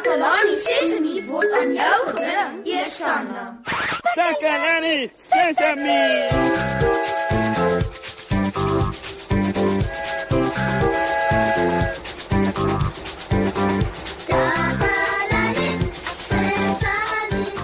Takalani Sesemi word aan jou gebring, Eersanna. Takalani Sesemi.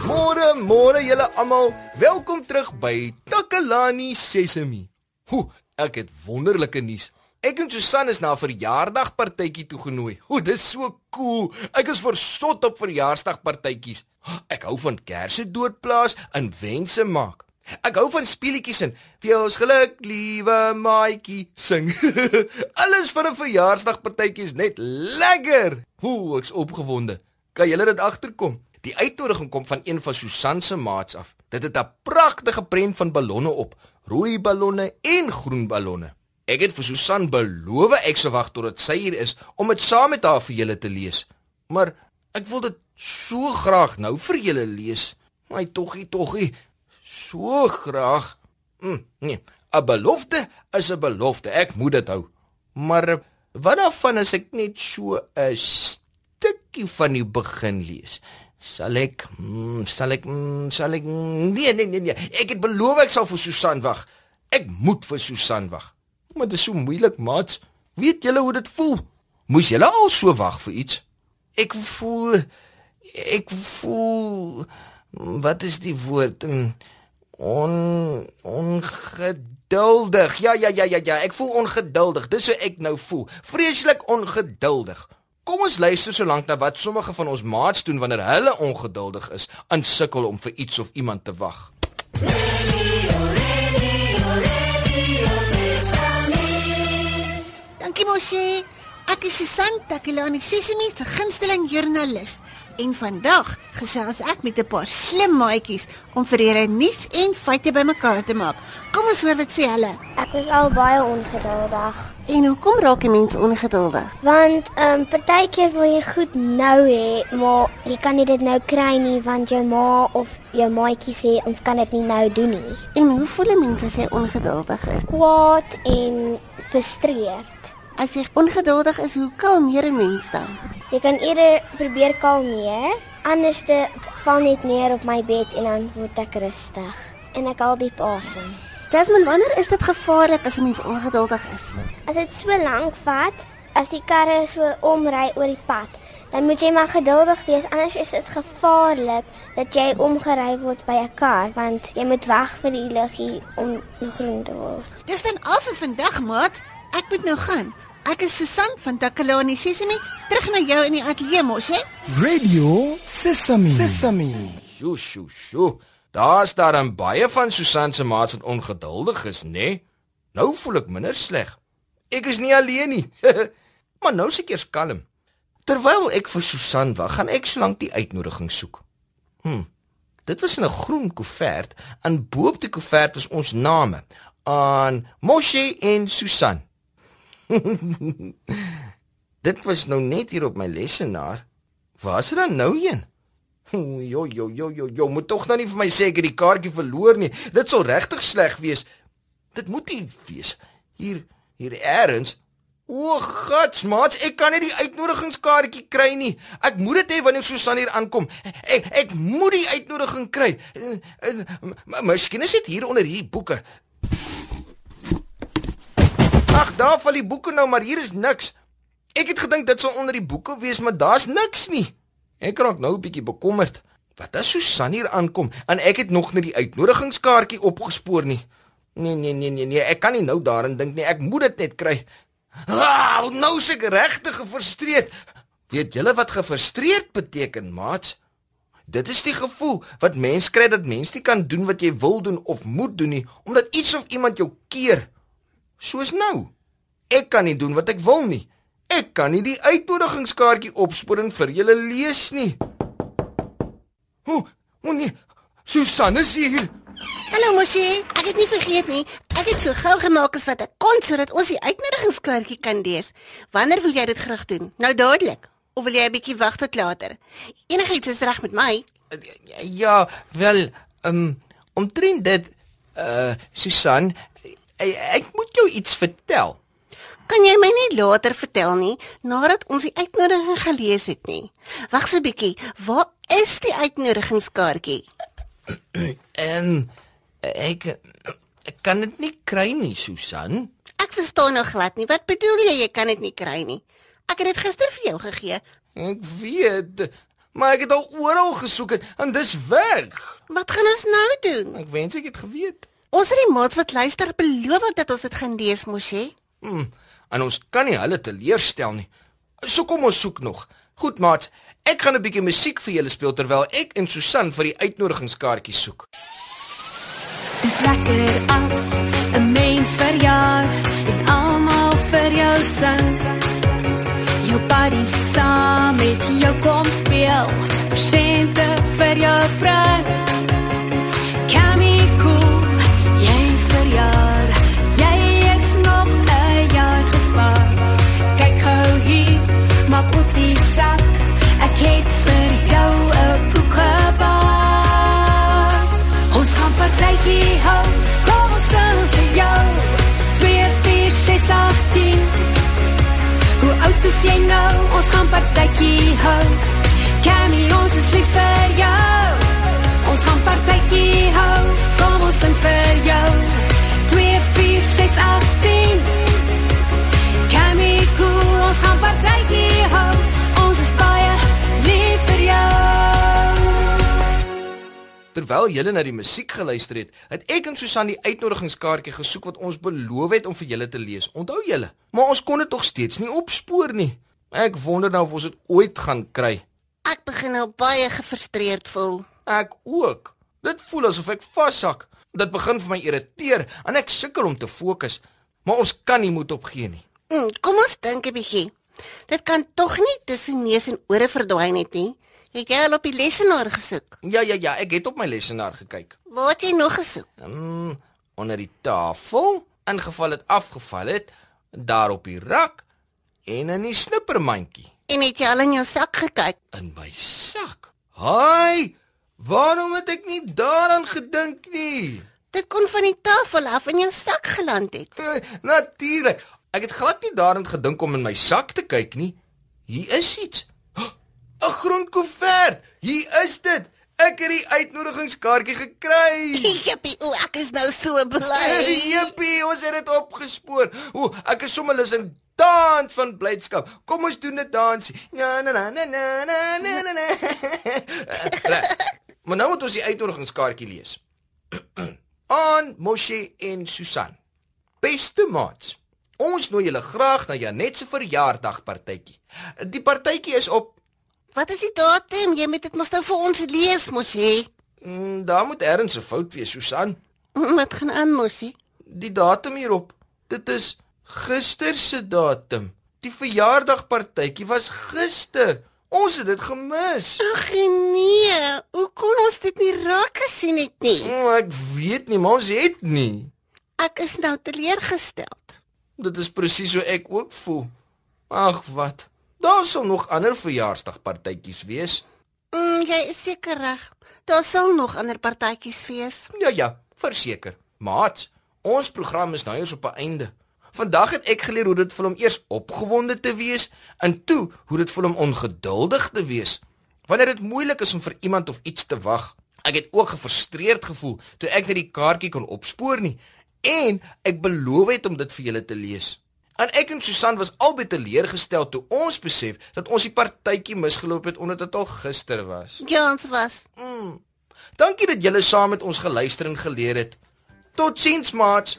Môre, môre julle almal. Welkom terug by Takalani Sesemi. Hoe, ek het wonderlike nuus. Ek en Susan is na 'n verjaarsdagpartytjie toegenooi. Hoe, dis so cool. Ek is versot op verjaarsdagpartytjies. Ek hou van kersse doodplaas en wense maak. Ek hou van speletjies en vir ons geluk, liewe maatjie, sing. Alles van 'n verjaarsdagpartytjie is net lekker. Hoe, ek's opgewonde. Kan julle dit agterkom? Die uitnodiging kom van een van Susan se maats af. Dit het 'n pragtige prent van ballonne op, rooi ballonne en groen ballonne. Ek het vir Susan beloof ek sou wag totdat sy hier is om dit saam met haar vir julle te lees. Maar ek wil dit so graag nou vir julle lees. My toggie toggie, so graag. Hm, nee, 'n belofte is 'n belofte. Ek moet dit hou. Maar wat daarvan as ek net so 'n stukkie van die begin lees? Sal ek mm, sal ek mm, sal ek mm, nee nee nee nee ek het beloof ek sal vir Susan wag. Ek moet vir Susan wag. Maar dit is so moeilik, maat. Weet julle hoe dit voel? Moes julle al so wag vir iets? Ek voel ek voel wat is die woord? Mm, On ongeduldig. Ja ja ja ja ja, ek voel ongeduldig. Dis hoe ek nou voel. Vreeslik ongeduldig. Kom ons luister so lank na wat sommige van ons maats doen wanneer hulle ongeduldig is, aan sukkel om vir iets of iemand te wag. Dankie Moshi. Ek is Susan Takelani, Sesimi se gunsteling joernalis. En vandag gesels ek met 'n paar slim maatjies om vir julle nuus en feite bymekaar te maak. Kom ons hoor wat sê hulle. Ek is al baie ongeduldig. En hoekom raak 'n mens ongeduldig? Want ehm um, partykeer wil jy goed nou hê, maar jy kan nie dit nou kry nie want jou ma of jou maatjie sê ons kan dit nie nou doen nie. En hoe voel 'n mens as jy ongeduldig is? Kwaad en frustreerd. As jy ongeduldig is, hoe kalmeer 'n mens dan? Jy kan eerder probeer kalmeer, anders te val net neer op my bed en dan word ek rustig en ek haal diep asem. Jasmine, wanneer is dit gevaarlik as 'n mens ongeduldig is? As dit so lank vat, as die karre so omry oor die pad, dan moet jy maar geduldig wees anders is dit gevaarlik dat jy omgery word by 'n kar want jy moet wag vir die liggie om groen te word. Dis dan al vir vandag, maat. Ek moet nou gaan. Ek is Susan van Takalani Sesimi, terug na jou in die ateljee mos, hè? Radio Sesame. Sesame. Sjoe, sjoe, sjoe. Daar's daar dan baie van Susan se maats wat ongeduldig is, né? Nee? Nou voel ek minder sleg. Ek is nie alleen nie. maar nou seker eers kalm. Terwyl ek vir Susan wag, gaan ek sōlank die uitnodiging soek. Hm. Dit was in 'n groen koevert en bo-op die koevert was ons name aan Moshe en Susan. Dit was nou net hier op my lesenaar. Waar is dit dan nou heen? Jo jo jo jo jo, moet tog nou nie vir my sê ek het die kaartjie verloor nie. Dit sou regtig sleg wees. Dit moet nie wees. Hier hier eers. O, gatsmaats, ek kan nie die uitnodigingskaartjie kry nie. Ek moet dit hê wanneer Susan hier aankom. Ek ek moet die uitnodiging kry. Miskien is dit hier onder hierdie boeke. Ag, daar val die boeke nou, maar hier is niks. Ek het gedink dit sou onder die boeke wees, maar daar's niks nie. Ek raak nou 'n bietjie bekommerd. Wat as Susan hier aankom en ek het nog nie die uitnodigingskaartjie opgespoor nie. Nee nee nee nee nee, ek kan nie nou daaraan dink nie. Ek moet dit net kry. Ah, nou se regtig gefrustreerd. Weet julle wat gefrustreerd beteken, maat? Dit is die gevoel wat mens kry dat mens nie kan doen wat jy wil doen of moet doen nie omdat iets of iemand jou keer. Soos nou. Ek kan nie doen wat ek wil nie. Ek kan nie die uitnodigingskaartjie opspoor en vir julle lees nie. O, o nee. Susan is hier. Hallo Moshi, ek het nie vergeet nie. Ek het so gou gemaak as wat ek kon sodat ons die uitnodigingskaartjie kan lees. Wanneer wil jy dit graag doen? Nou dadelik of wil jy 'n bietjie wag tot later? Enigiets is reg met my. Ja, wel, ehm um, omtrent dit uh Susan, ek, ek moet jou iets vertel. Kan jy my nie later vertel nie nadat ons die uitnodiging gelees het nie? Wag so 'n bietjie. Waar is die uitnodigingskaartjie? En ek ek kan dit nie kry nie, Susan. Ek verstaan nog glad nie. Wat bedoel jy jy kan dit nie kry nie? Ek het dit gister vir jou gegee. Ek weet, maar ek het al oral gesoek en, en dis weg. Wat gaan ons nou doen? Ek wens ek het geweet. Ons het die maats wat luister beloof dat ons dit gaan lees, mos jy? Hmm, en ons kan nie hulle teleurstel nie. So kom ons soek nog. Goed, maat. Ek gaan 'n bietjie musiek vir julle speel terwyl ek en Susan vir die uitnodigingskaartjies soek. Dis lekker as 'n mens verjaar en almal vir jou sing. Jou buddies saam met jou kom speel, persente vir jou bring. Hou. Kamie, ons is lief vir jou. Ons gaan partytjie hou, kom ons sing vir jou. 2 4 6 8 10. Kamie, cool, ons gaan partytjie hou. Ons is baie lief vir jou. Terwyl julle na die musiek geluister het, het ek en Susan die uitnodigingskaartjie gesoek wat ons beloof het om vir julle te lees. Onthou julle? Maar ons kon dit tog steeds nie opspoor nie. Ek wonder nou of ons dit ooit gaan kry. Ek begin nou baie gefrustreerd voel. Ek ook. Dit voel asof ek vashak. Dit begin vir my irriteer en ek sukkel om te fokus. Maar ons kan nie moed opgee nie. Mm, kom ons dink 'n bietjie. Dit kan tog nie tussen neus en ore verdwyn het nie. Het jy al op die lesenaar gesoek? Ja ja ja, ek het op my lesenaar gekyk. Waar het jy nog gesoek? Mm, onder die tafel, in geval dit afgeval het, daar op die rak en in die snippermandjie En het jy al in jou sak gekyk? in my sak. Haai! Waarom het ek nie daaraan gedink nie? Dit kon van die tafel af in jou sak geland het. Eh, Natuurlik. Ek het glad nie daaraan gedink om in my sak te kyk nie. Hier is iets. 'n Groen koevert. Hier is dit. Ek het die uitnodigingskaartjie gekry. Jippie, o, ek is nou so bly. Jippie, ons het dit opgespoor. O, ek is sommer lus in dans van blydskap. Kom ons doen 'n dansie. Na na na na na na na na. na. Reg. Maar nou moet ons die uitnodigingskaartjie lees. Aan Moshe en Susan. Beste maats, ons nooi julle graag na Janet se verjaardagpartytjie. Die partytjie is op Wat is die datum? Jy moet dit mos nou vir ons lees, mos jy. mm, daar moet ergens 'n fout wees, Susan. Wat gaan aan, mosie? Die datum hierop. Dit is gister se datum. Die verjaardagpartytjie was gister. Ons het dit gemis. Ag nee, hoe kon ons dit nie raak gesien het nie? Oh, ek weet nie, maar ons het nie. Ek is nou teleurgestel. Dit is presies hoe ek ook voel. Ag wat. Daar sal nog ander verjaarsdagpartytjies wees. Mm, jy is seker reg. Daar sal nog ander partytjies wees. Ja ja, verseker. Maat, ons program is nou eers op 'n einde. Vandag het ek geleer hoe dit voel om eers opgewonde te wees en toe hoe dit voel om ongeduldig te wees. Wanneer dit moeilik is om vir iemand of iets te wag. Ek het ook gefrustreerd gevoel toe ek net die kaartjie kon opspoor nie en ek beloof het om dit vir julle te lees. En ek en Susan was albei teleurgestel toe ons besef dat ons die partytjie misgeloop het omdat dit al gister was. Ja, ons was. Dankie dat julle saam met ons geluister en geleer het. Totsiens maats,